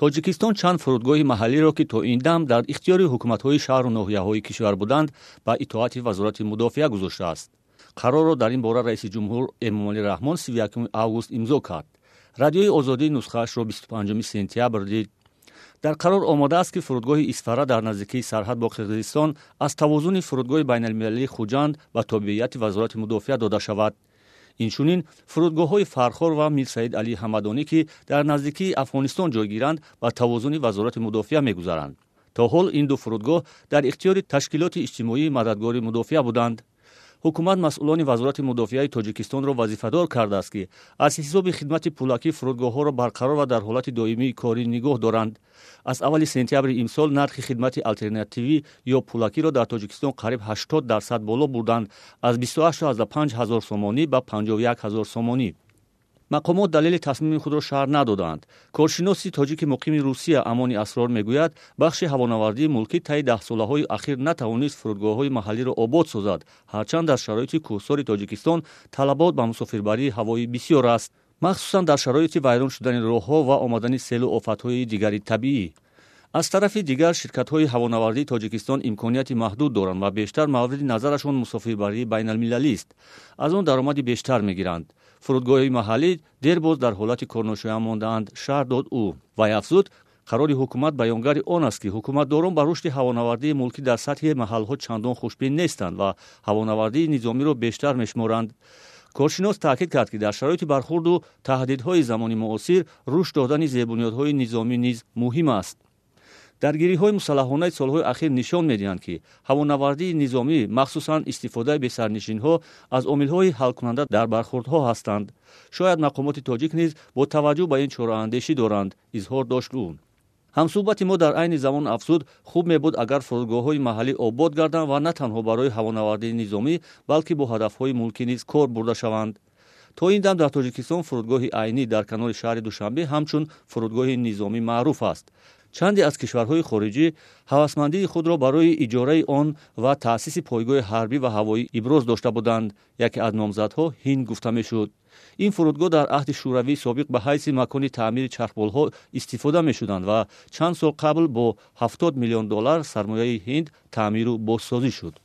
тоҷикистон чанд фурудгоҳи маҳаллиро ки то ин дам дар ихтиёри ҳукуматҳои шаҳру ноҳияҳои кишвар буданд ба итоати вазорати мудофиа гузоштааст қарорро дар ин бора раиси ҷумҳур эмомалӣ раҳмон 31 август имзо кард. Радиои озодӣ нусхаашро 25 сентябр дид. Дар қарор омадааст ки фурудгоҳи исфара дар наздикии сарҳад бо қирғизистон аз тавозуни фурудгоҳи байналмилалии хуҷанд ба тобеияти вазорати мудофиа дода шавад инчунин фурудгоҳҳои фархор ва мирсаид алӣ ҳамадонӣ ки дар наздикии афғонистон ҷойгиранд ба тавозуни вазорати мудофиа мегузаранд то ҳол ин ду фурудгоҳ дар ихтиёри ташкилоти иҷтимоии мададгори мудофиа буданд ҳукумат масъулони вазорати мудофиаи тоҷикистонро вазифадор кардааст ки аз ҳисоби хидмати пулакӣ фурудгоҳҳоро барқарор ва дар ҳолати доимии корӣ нигоҳ доранд аз аввали сентябри имсол нархи хидмати алтернативӣ ё пулакиро дар тоҷикистон қариб 80 дарсад боло бурданд аз 28 ҳазор сомонӣ ба 51 ҳазор сомонӣ мақомот далели тасмими худро шаҳр надоданд. Коршиноси тоҷики муқими русия амони асрор мегӯяд бахши ҳавонавардии мулкӣ таи даҳсолаҳои ахир натавонист фурудгоҳҳои маҳаллиро обод созад. Ҳарчанд дар шароити кӯҳсори тоҷикистон талабот ба мусофирбарии ҳавоӣ бисёр аст махсусан дар шароити вайрон шудани роҳҳо ва омадани селу офатҳои дигари табиӣ. Аз тарафи дигар ширкатҳои ҳавонавардии тоҷикистон имконияти маҳдуд доранд ва бештар мавриди назарашон мусофирбарии байналмилалист. Аз он даромади бештар мегиранд фурудгоҳи маҳаллӣ дербоз дар ҳолати корношоя мондаанд. Шаҳр дод ӯ. Вай афзуд қарори ҳукумат баёнгари он аст ки ҳукуматдорон ба рушди ҳавонавардии мулкӣ дар сатҳи маҳалҳо чандон хушбин нестанд ва ҳавонавардии низомиро бештар мешуморанд коршинос таъкид кард ки дар шароити бархурду таҳдидҳои замони муосир рушд додани зебунёдҳои низомӣ низ муҳим аст даргириҳои мусаллаҳонаи солҳои ахир нишон медиҳанд ки ҳавонавардии низомӣ махсусан истифодаи бесарнишинҳо аз омилҳои ҳалкунанда дар бархурдҳо ҳастанд. Шояд мақомоти тоҷик низ бо таваҷҷӯҳ ба ин чораандешӣ доранд изҳор дошт ӯ ҳамсӯҳбати мо дар айни замон афзуд хуб мебуд агар фурудгоҳҳои маҳаллӣ обод гарданд ва на танҳо барои ҳавонавардии низомӣ балки бо ҳадафҳои мулкӣ низ кор бурда шаванд. То ин дам дар тоҷикистон фурудгоҳи айнӣ дар канори шаҳри душанбе ҳамчун фурудгоҳи низомӣ маъруф аст чанде аз кишварҳои хориҷӣ ҳавасмандии худро барои иҷораи он ва таъсиси пойгоҳи ҳарбӣ ва ҳавоӣ иброз дошта буданд яке аз номзадҳо ҳинд гуфта мешуд ин фурудгоҳ дар аҳди шӯравии собиқ ба ҳайси макони таъмири чархболҳо истифода мешуданд ва чанд сол қабл бо 70 миллион доллар сармояи ҳинд таъмиру бозсозӣ шуд